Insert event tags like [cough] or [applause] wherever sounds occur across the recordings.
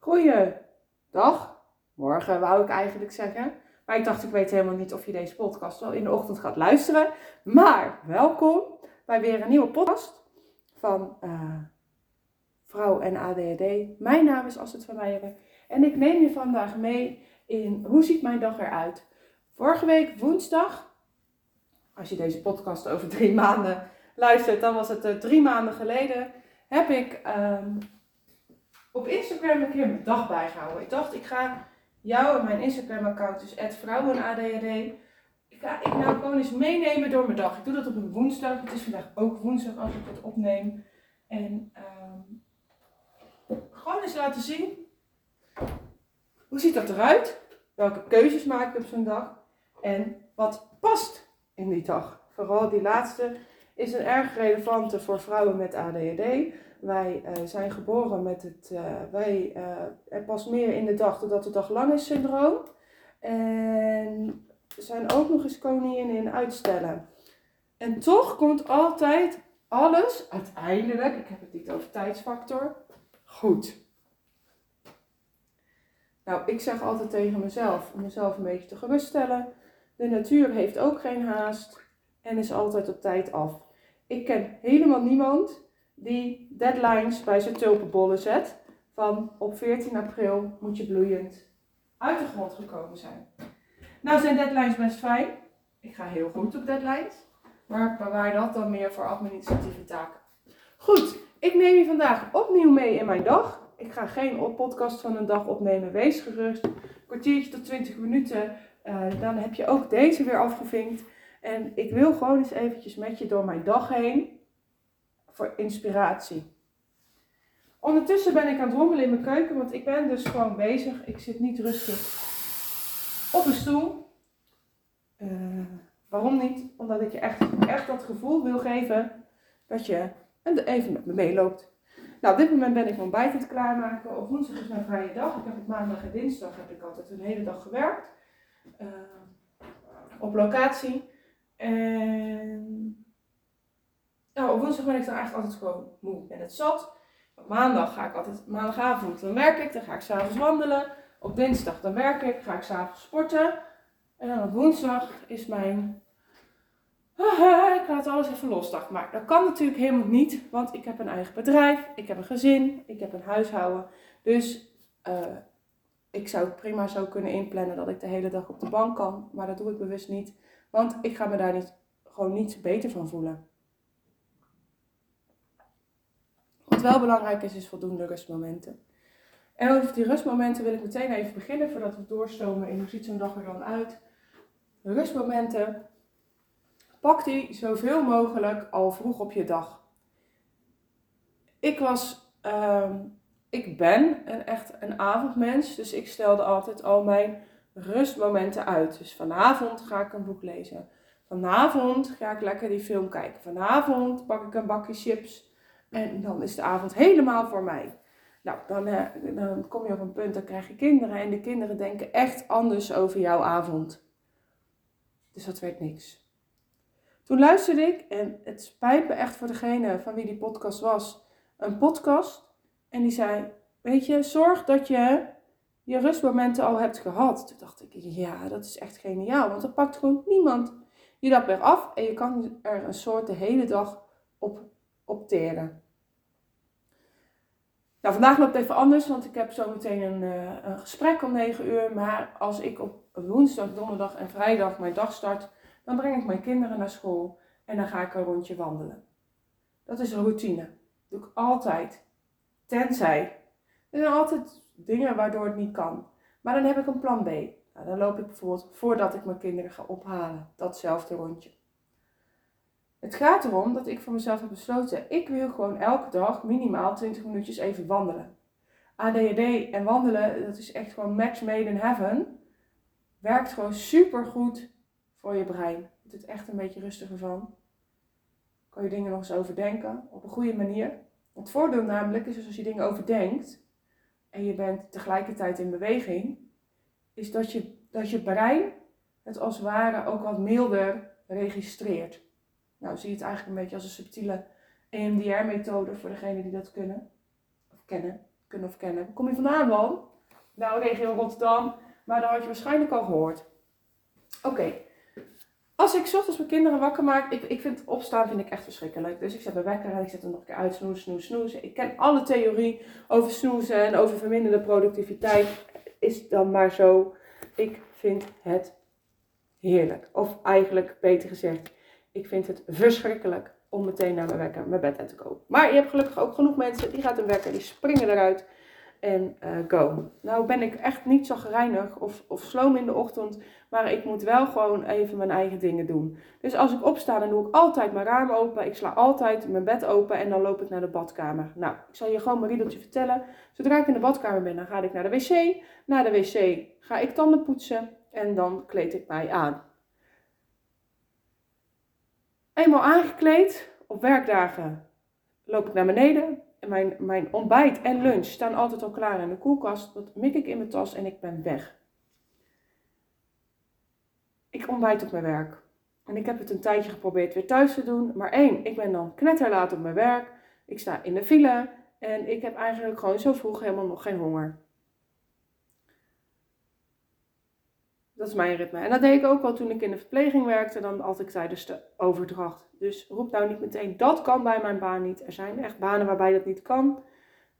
Goeiedag, morgen wou ik eigenlijk zeggen. Maar ik dacht, ik weet helemaal niet of je deze podcast wel in de ochtend gaat luisteren. Maar welkom bij weer een nieuwe podcast van uh, Vrouw en ADHD. Mijn naam is Astrid van Meijeren en ik neem je vandaag mee in hoe ziet mijn dag eruit. Vorige week woensdag, als je deze podcast over drie maanden luistert, dan was het uh, drie maanden geleden, heb ik um, op Instagram een keer mijn dag bijgehouden. Ik dacht, ik ga jou en mijn Instagram-account, dus vrouwenadhd, ik ga ik nou gewoon eens meenemen door mijn dag. Ik doe dat op een woensdag. Het is vandaag ook woensdag als ik het opneem. En um, gewoon eens laten zien. Hoe ziet dat eruit? Welke keuzes maak ik op zo'n dag? En wat past in die dag? Vooral die laatste is een erg relevante voor vrouwen met ADHD. Wij uh, zijn geboren met het, uh, wij, uh, er past meer in de dag doordat de dag lang is syndroom. En zijn ook nog eens koningen in uitstellen. En toch komt altijd alles uiteindelijk, ik heb het niet over tijdsfactor, goed. Nou, ik zeg altijd tegen mezelf, om mezelf een beetje te geruststellen. De natuur heeft ook geen haast en is altijd op tijd af. Ik ken helemaal niemand die deadlines bij zijn tulpenbollen zet. Van op 14 april moet je bloeiend uit de grond gekomen zijn. Nou zijn deadlines best fijn. Ik ga heel goed op deadlines. Maar bewaar dat dan meer voor administratieve taken. Goed, ik neem je vandaag opnieuw mee in mijn dag. Ik ga geen podcast van een dag opnemen. Wees gerust. Kwartiertje tot 20 minuten. Uh, dan heb je ook deze weer afgevinkt. En ik wil gewoon eens eventjes met je door mijn dag heen voor inspiratie. Ondertussen ben ik aan het rommelen in mijn keuken, want ik ben dus gewoon bezig. Ik zit niet rustig op een stoel. Uh, waarom niet? Omdat ik je echt, echt dat gevoel wil geven dat je even met me meeloopt. Nou, op dit moment ben ik mijn ontbijt aan het klaarmaken. Op woensdag is mijn vrije dag. Ik heb op maandag en dinsdag heb ik altijd een hele dag gewerkt. Uh, op locatie. En nou, op woensdag ben ik dan eigenlijk altijd gewoon moe en het zat. Op maandag ga ik altijd, maandagavond, dan werk ik, dan ga ik s'avonds wandelen. Op dinsdag dan werk ik, ga ik s'avonds sporten. En dan op woensdag is mijn, ik laat alles even losdag. Maar dat kan natuurlijk helemaal niet, want ik heb een eigen bedrijf, ik heb een gezin, ik heb een huishouden. Dus uh, ik zou prima zo kunnen inplannen dat ik de hele dag op de bank kan. Maar dat doe ik bewust niet, want ik ga me daar niet, gewoon niet beter van voelen. Wat wel belangrijk is, is voldoende rustmomenten. En over die rustmomenten wil ik meteen even beginnen voordat we doorstomen in hoe ziet zo'n dag er dan uit. Rustmomenten, pak die zoveel mogelijk al vroeg op je dag. Ik was, uh, ik ben een, echt een avondmens, dus ik stelde altijd al mijn rustmomenten uit. Dus vanavond ga ik een boek lezen. Vanavond ga ik lekker die film kijken. Vanavond pak ik een bakje chips. En dan is de avond helemaal voor mij. Nou, dan, eh, dan kom je op een punt, dan krijg je kinderen. En de kinderen denken echt anders over jouw avond. Dus dat werd niks. Toen luisterde ik, en het spijt me echt voor degene van wie die podcast was, een podcast. En die zei, weet je, zorg dat je je rustmomenten al hebt gehad. Toen dacht ik, ja, dat is echt geniaal. Want dan pakt gewoon niemand je dat weer af. En je kan er een soort de hele dag op opteren. Nou, vandaag loopt het even anders, want ik heb zo meteen een, uh, een gesprek om 9 uur. Maar als ik op woensdag, donderdag en vrijdag mijn dag start, dan breng ik mijn kinderen naar school en dan ga ik een rondje wandelen. Dat is een routine. Dat doe ik altijd. Tenzij. Er zijn altijd dingen waardoor het niet kan. Maar dan heb ik een plan B. Nou, dan loop ik bijvoorbeeld voordat ik mijn kinderen ga ophalen. Datzelfde rondje. Het gaat erom dat ik voor mezelf heb besloten, ik wil gewoon elke dag minimaal 20 minuutjes even wandelen. ADHD en wandelen, dat is echt gewoon match made in heaven. Werkt gewoon super goed voor je brein. Het is echt een beetje rustiger van. Kan je dingen nog eens overdenken op een goede manier. Het voordeel namelijk is dus als je dingen overdenkt en je bent tegelijkertijd in beweging, is dat je, dat je brein het als het ware ook wat milder registreert. Nou, zie je het eigenlijk een beetje als een subtiele EMDR-methode voor degenen die dat kunnen of kennen. kunnen of kennen. Kom je vandaan, man? Nou, regio Rotterdam. Maar dat had je waarschijnlijk al gehoord. Oké. Als ik ochtends mijn kinderen wakker maak, ik, ik vind opstaan vind ik echt verschrikkelijk. Dus ik zet mijn wekker en ik zet hem nog een keer uit, snoes, snoes, snoes. Ik ken alle theorie over snoezen en over verminderde productiviteit. Is dan maar zo. Ik vind het heerlijk. Of eigenlijk, beter gezegd, ik vind het verschrikkelijk om meteen naar mijn wekker mijn bed uit te komen. Maar je hebt gelukkig ook genoeg mensen die gaat een wekker, die springen eruit en uh, go. Nou ben ik echt niet zo gereinig of, of sloom in de ochtend, maar ik moet wel gewoon even mijn eigen dingen doen. Dus als ik opsta, dan doe ik altijd mijn raam open, ik sla altijd mijn bed open en dan loop ik naar de badkamer. Nou, ik zal je gewoon mijn riedeltje vertellen. Zodra ik in de badkamer ben, dan ga ik naar de wc. Na de wc ga ik tanden poetsen en dan kleed ik mij aan. Eenmaal aangekleed, op werkdagen loop ik naar beneden. En mijn, mijn ontbijt en lunch staan altijd al klaar in de koelkast. Dat mik ik in mijn tas en ik ben weg. Ik ontbijt op mijn werk. En ik heb het een tijdje geprobeerd weer thuis te doen. Maar één, ik ben dan knetterlaat op mijn werk. Ik sta in de file. En ik heb eigenlijk gewoon zo vroeg helemaal nog geen honger. Dat is mijn ritme. En dat deed ik ook al toen ik in de verpleging werkte, dan altijd tijdens de overdracht. Dus roep nou niet meteen, dat kan bij mijn baan niet. Er zijn echt banen waarbij dat niet kan.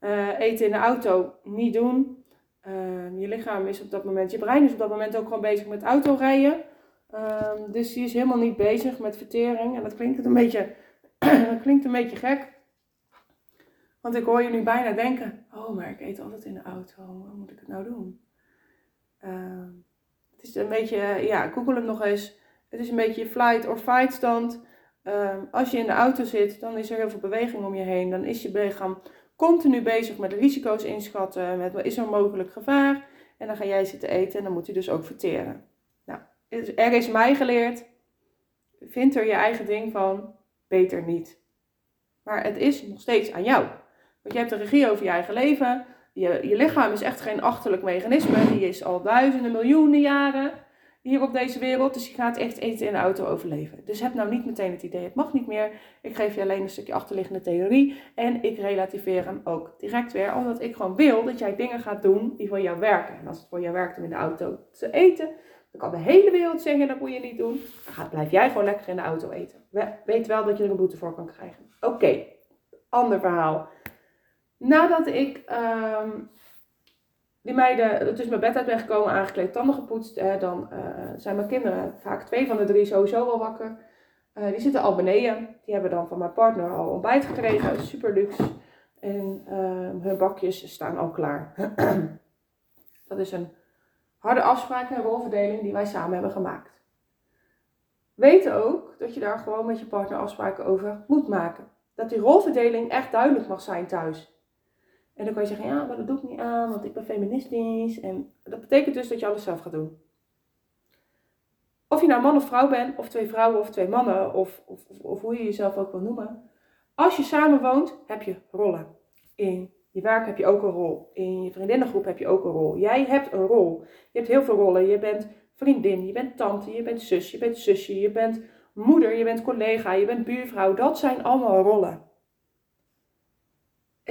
Uh, eten in de auto niet doen. Uh, je lichaam is op dat moment, je brein is op dat moment ook gewoon bezig met autorijden. Uh, dus die is helemaal niet bezig met vertering. En dat klinkt een beetje, [clears throat] dat klinkt een beetje gek. Want ik hoor je nu bijna denken, oh maar ik eet altijd in de auto, wat moet ik het nou doen? Ehm, het is een beetje, ja, google hem nog eens. Het is een beetje flight or fight stand. Um, als je in de auto zit, dan is er heel veel beweging om je heen. Dan is je lichaam continu bezig met risico's inschatten. Met wat is er mogelijk gevaar. En dan ga jij zitten eten en dan moet je dus ook verteren. Nou, er is mij geleerd. Vind er je eigen ding van. Beter niet. Maar het is nog steeds aan jou. Want je hebt de regie over je eigen leven. Je, je lichaam is echt geen achterlijk mechanisme. Die is al duizenden, miljoenen jaren hier op deze wereld. Dus je gaat echt eten in de auto overleven. Dus heb nou niet meteen het idee, het mag niet meer. Ik geef je alleen een stukje achterliggende theorie. En ik relativeer hem ook direct weer. Omdat ik gewoon wil dat jij dingen gaat doen die voor jou werken. En als het voor jou werkt om in de auto te eten, dan kan de hele wereld zeggen dat moet je niet doen. Dan gaat, blijf jij gewoon lekker in de auto eten. Weet wel dat je er een boete voor kan krijgen. Oké, ander verhaal. Nadat ik um, die meiden, dus mijn bed uit ben gekomen, aangekleed, tanden gepoetst, dan uh, zijn mijn kinderen, vaak twee van de drie, sowieso al wakker. Uh, die zitten al beneden. Die hebben dan van mijn partner al ontbijt gekregen, super luxe. En uh, hun bakjes staan al klaar. [clears throat] dat is een harde afspraak en rolverdeling die wij samen hebben gemaakt. Weet ook dat je daar gewoon met je partner afspraken over moet maken. Dat die rolverdeling echt duidelijk mag zijn thuis. En dan kan je zeggen, ja, maar dat doe ik niet aan, want ik ben feministisch. En dat betekent dus dat je alles zelf gaat doen. Of je nou man of vrouw bent, of twee vrouwen of twee mannen, of, of, of hoe je jezelf ook wil noemen. Als je samen woont, heb je rollen. In je werk heb je ook een rol. In je vriendinnengroep heb je ook een rol. Jij hebt een rol. Je hebt heel veel rollen. Je bent vriendin, je bent tante, je bent zus, je bent zusje, je bent moeder, je bent collega, je bent buurvrouw. Dat zijn allemaal rollen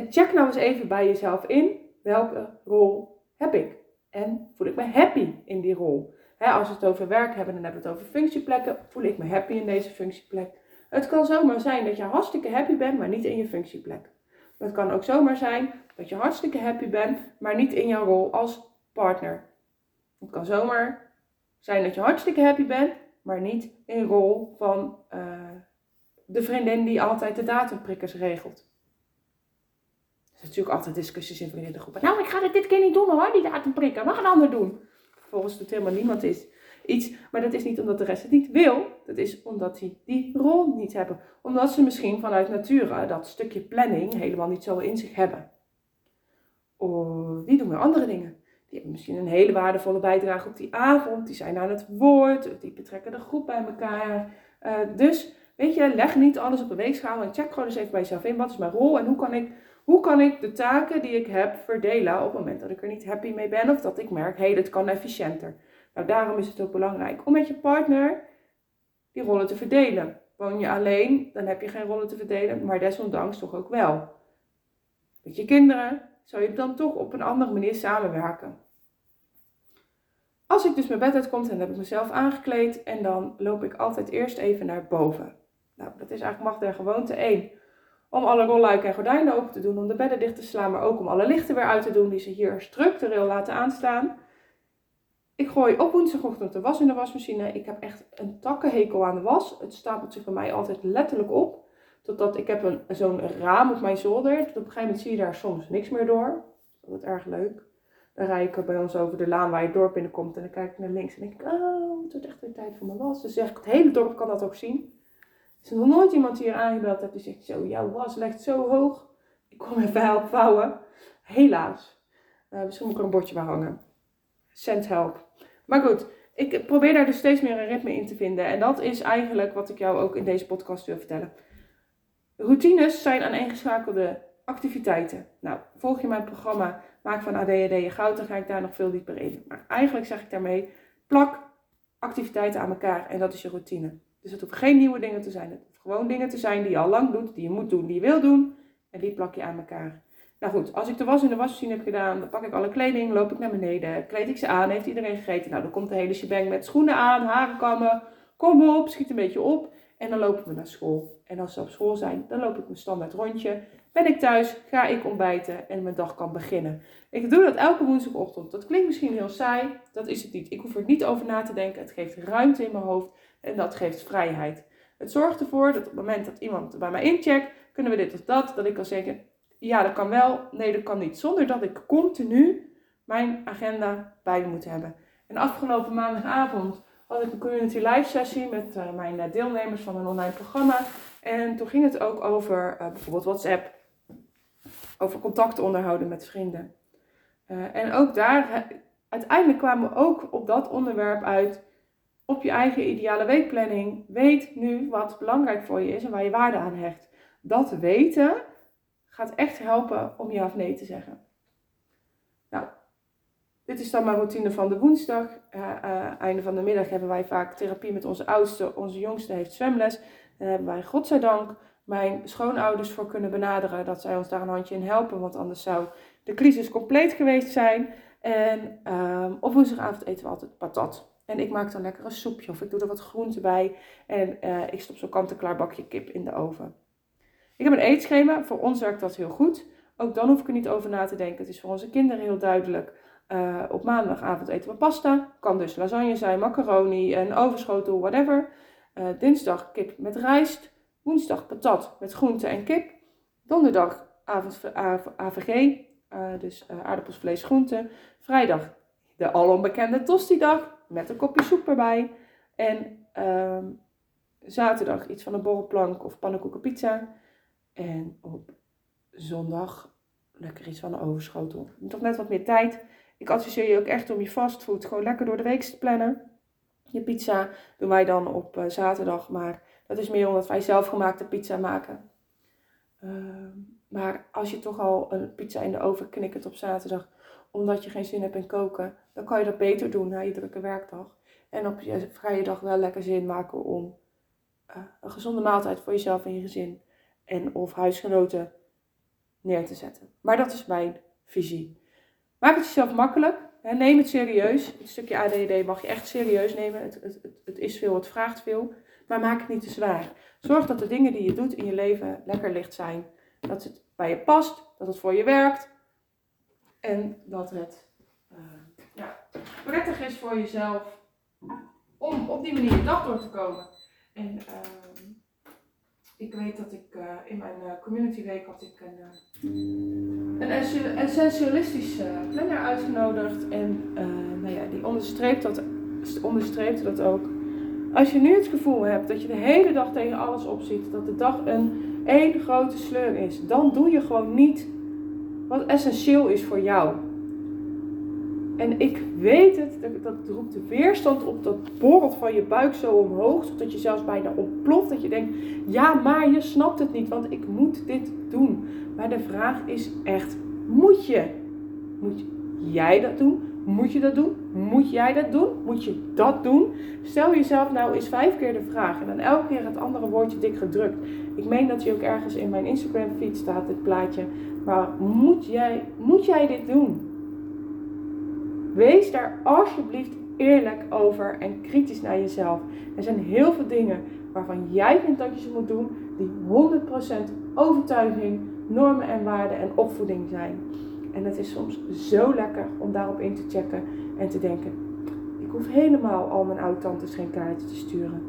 check nou eens even bij jezelf in. Welke rol heb ik? En voel ik me happy in die rol? als we het over werk hebben, dan hebben we het over functieplekken. Voel ik me happy in deze functieplek? Het kan zomaar zijn dat je hartstikke happy bent, maar niet in je functieplek. Het kan ook zomaar zijn dat je hartstikke happy bent, maar niet in jouw rol als partner. Het kan zomaar zijn dat je hartstikke happy bent, maar niet in rol van uh, de vriendin die altijd de datumprikkers regelt is natuurlijk altijd discussies in de groepen. Nou, ik ga het dit keer niet doen hoor, die datum prikken. Mag een ander doen. Vervolgens doet helemaal niemand is iets. Maar dat is niet omdat de rest het niet wil. Dat is omdat die die rol niet hebben. Omdat ze misschien vanuit nature dat stukje planning helemaal niet zo in zich hebben. Of die doen weer andere dingen. Die hebben misschien een hele waardevolle bijdrage op die avond. Die zijn aan het woord. Die betrekken de groep bij elkaar. Uh, dus, weet je, leg niet alles op een weegschaal. En check gewoon eens even bij jezelf in. Wat is mijn rol en hoe kan ik hoe kan ik de taken die ik heb verdelen op het moment dat ik er niet happy mee ben of dat ik merk, hey, dat kan efficiënter. Nou, daarom is het ook belangrijk om met je partner die rollen te verdelen. Woon je alleen, dan heb je geen rollen te verdelen, maar desondanks toch ook wel. Met je kinderen, zou je dan toch op een andere manier samenwerken. Als ik dus mijn bed uitkom, dan heb ik mezelf aangekleed en dan loop ik altijd eerst even naar boven. Nou, dat is eigenlijk mag der gewoonte 1. Om alle rolluiken en gordijnen open te doen, om de bedden dicht te slaan, maar ook om alle lichten weer uit te doen die ze hier structureel laten aanstaan. Ik gooi op woensdagochtend de was in de wasmachine. Ik heb echt een takkenhekel aan de was. Het stapelt zich bij mij altijd letterlijk op. Totdat ik heb een, zo'n raam op mijn zolder. Op een gegeven moment zie je daar soms niks meer door. Dat is erg leuk. Dan rijd ik bij ons over de laan waar je het dorp binnenkomt. En dan kijk ik naar links en denk ik, oh, het wordt echt weer tijd voor mijn was. Dus ik, het hele dorp kan dat ook zien. Is nog nooit iemand die hier aangebeld heeft die zegt, zo, jouw was ligt zo hoog. Ik kom even helpen vouwen. Helaas. Uh, misschien moet ik er een bordje bij hangen. Send help. Maar goed, ik probeer daar dus steeds meer een ritme in te vinden. En dat is eigenlijk wat ik jou ook in deze podcast wil vertellen. Routines zijn aaneengeschakelde activiteiten. Nou, volg je mijn programma Maak van ADHD je goud, dan ga ik daar nog veel dieper in. Maar eigenlijk zeg ik daarmee, plak activiteiten aan elkaar en dat is je routine. Dus het hoeven geen nieuwe dingen te zijn. Het hoeft gewoon dingen te zijn die je al lang doet, die je moet doen, die je wil doen. En die plak je aan elkaar. Nou goed, als ik de was in de wasmachine heb gedaan, dan pak ik alle kleding, loop ik naar beneden, kleed ik ze aan, heeft iedereen gegeten. Nou, dan komt de hele shebang met schoenen aan, haren kammen, kom op, schiet een beetje op. En dan lopen we naar school. En als ze op school zijn, dan loop ik mijn standaard rondje. Ben ik thuis, ga ik ontbijten en mijn dag kan beginnen. Ik doe dat elke woensdagochtend. Dat klinkt misschien heel saai, dat is het niet. Ik hoef er niet over na te denken. Het geeft ruimte in mijn hoofd en dat geeft vrijheid. Het zorgt ervoor dat op het moment dat iemand bij mij incheckt, kunnen we dit of dat, dat ik kan zeggen, ja dat kan wel, nee dat kan niet. Zonder dat ik continu mijn agenda bij moet hebben. En afgelopen maandagavond had ik een community live sessie met uh, mijn eh, deelnemers van een online programma. En toen ging het ook over uh, bijvoorbeeld WhatsApp, over contacten onderhouden met vrienden. en ook daar, uiteindelijk kwamen we ook op dat onderwerp uit op je eigen ideale weekplanning. Weet nu wat belangrijk voor je is en waar je waarde aan hecht. Dat weten gaat echt helpen om ja of nee te zeggen. Nou, dit is dan mijn routine van de woensdag. Uh, einde van de middag hebben wij vaak therapie met onze oudste. Onze jongste heeft zwemles. Daar hebben wij, godzijdank, mijn schoonouders voor kunnen benaderen. Dat zij ons daar een handje in helpen. Want anders zou de crisis compleet geweest zijn. En uh, op woensdagavond eten we altijd patat. En ik maak dan lekker een soepje of ik doe er wat groente bij. En uh, ik stop zo'n kant-en-klaar bakje kip in de oven. Ik heb een eetschema. Voor ons werkt dat heel goed. Ook dan hoef ik er niet over na te denken. Het is voor onze kinderen heel duidelijk. Uh, op maandagavond eten we pasta. Kan dus lasagne zijn, macaroni, een overschotel, whatever. Uh, dinsdag kip met rijst. Woensdag patat met groente en kip. Donderdag avond AVG, dus aardappels, vlees, groente. Vrijdag de alombekende tosti-dag met een kopje soep erbij. En ehm, zaterdag iets van een borrelplank of pannenkoeken pizza. En op zondag lekker iets van een overschotel. Toch net wat meer tijd. Ik adviseer je ook echt om je fastfood gewoon lekker door de week te plannen. Je pizza doen wij dan op uh, zaterdag, maar dat is meer omdat wij zelfgemaakte pizza maken. Uh, maar als je toch al een pizza in de oven knikkert op zaterdag, omdat je geen zin hebt in koken, dan kan je dat beter doen na je drukke werkdag. En op je vrije dag wel lekker zin maken om uh, een gezonde maaltijd voor jezelf en je gezin en of huisgenoten neer te zetten. Maar dat is mijn visie. Maak het jezelf makkelijk. Hè, neem het serieus. Het stukje ADD mag je echt serieus nemen. Het, het, het, het, is veel, het vraagt veel. Maar maak het niet te zwaar. Zorg dat de dingen die je doet in je leven lekker licht zijn. Dat het bij je past. Dat het voor je werkt. En dat het uh, ja, prettig is voor jezelf om op die manier je dag door te komen. En uh, ik weet dat ik uh, in mijn community week had ik een, een essentialistische planner uitgenodigd. En nou ja, die onderstreept dat, onderstreepte dat ook. Als je nu het gevoel hebt dat je de hele dag tegen alles opziet, dat de dag een één grote sleur is, dan doe je gewoon niet wat essentieel is voor jou. En ik weet het, dat, dat roept de weerstand op, dat borrelt van je buik zo omhoog, zodat je zelfs bijna ontploft. Dat je denkt, ja, maar je snapt het niet, want ik moet dit doen. Maar de vraag is echt, moet je? Moet jij dat doen? Moet je dat doen? Moet jij dat doen? Moet je dat doen? Stel jezelf nou eens vijf keer de vraag en dan elke keer het andere woordje dik gedrukt. Ik meen dat je ook ergens in mijn Instagram feed staat, dit plaatje Maar moet jij, moet jij dit doen? Wees daar alsjeblieft eerlijk over en kritisch naar jezelf. Er zijn heel veel dingen waarvan jij vindt dat je ze moet doen, die 100% overtuiging, normen en waarden en opvoeding zijn. En het is soms zo lekker om daarop in te checken en te denken: ik hoef helemaal al mijn oud-tantes geen kaartje te sturen.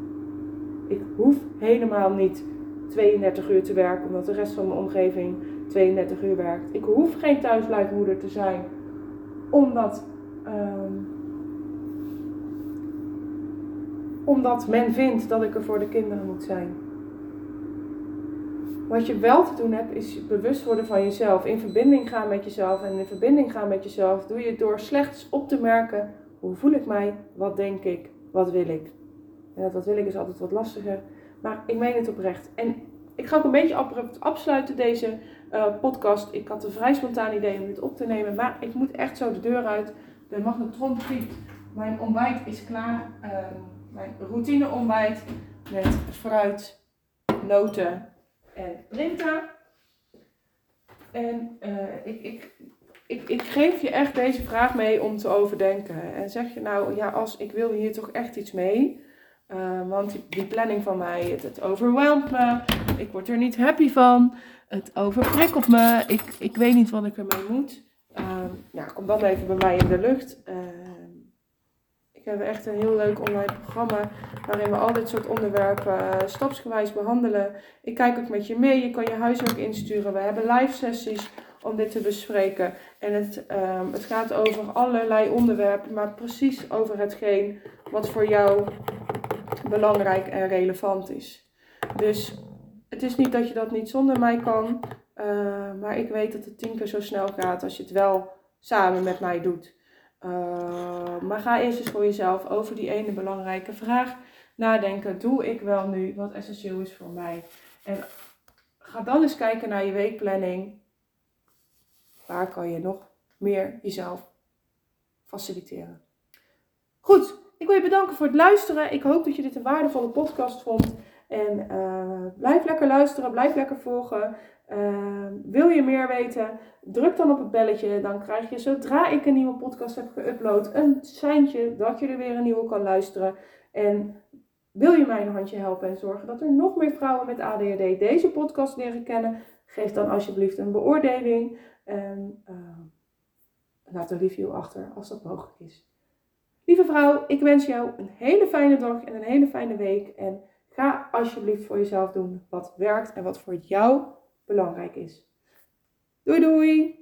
Ik hoef helemaal niet 32 uur te werken omdat de rest van mijn omgeving 32 uur werkt. Ik hoef geen thuisblijfmoeder te zijn omdat, um, omdat men vindt dat ik er voor de kinderen moet zijn. Wat je wel te doen hebt, is bewust worden van jezelf. In verbinding gaan met jezelf. En in verbinding gaan met jezelf doe je door slechts op te merken: hoe voel ik mij? Wat denk ik? Wat wil ik? En dat wat wil ik is altijd wat lastiger. Maar ik meen het oprecht. En ik ga ook een beetje abrupt afsluiten deze uh, podcast. Ik had een vrij spontaan idee om dit op te nemen. Maar ik moet echt zo de deur uit. De magnetron piept. Mijn ontbijt is klaar. Uh, mijn routine ontbijt met fruit, noten en printa. En uh, ik, ik, ik, ik geef je echt deze vraag mee om te overdenken. En zeg je nou, ja, als ik wil hier toch echt iets mee. Uh, want die, planning van mij, het, het me. Ik word er niet happy van. Het overprikkelt me. Ik, ik weet niet wat ik ermee moet. Ja, kom dan even bij mij in de lucht. Uh, ik heb echt een heel leuk online programma waarin we al dit soort onderwerpen uh, stapsgewijs behandelen. Ik kijk ook met je mee, je kan je huiswerk insturen. We hebben live sessies om dit te bespreken. En het, um, het gaat over allerlei onderwerpen, maar precies over hetgeen wat voor jou belangrijk en relevant is. Dus het is niet dat je dat niet zonder mij kan, uh, maar ik weet dat het tien keer zo snel gaat als je het wel samen met mij doet. Uh, maar ga eerst eens voor jezelf over die ene belangrijke vraag nadenken. Doe ik wel nu wat essentieel is voor mij? En ga dan eens kijken naar je weekplanning. Waar kan je nog meer jezelf faciliteren? Goed, ik wil je bedanken voor het luisteren. Ik hoop dat je dit een waardevolle podcast vond. En uh, blijf lekker luisteren, blijf lekker volgen. Uh, wil je meer weten? Druk dan op het belletje. Dan krijg je zodra ik een nieuwe podcast heb geüpload een seintje dat je er weer een nieuwe kan luisteren. En wil je mij een handje helpen en zorgen dat er nog meer vrouwen met ADHD deze podcast leren kennen? Geef dan alsjeblieft een beoordeling en uh, laat een review achter als dat mogelijk is. Lieve vrouw, ik wens jou een hele fijne dag en een hele fijne week. En ga alsjeblieft voor jezelf doen wat werkt en wat voor jou belangrijk is. Doei doei!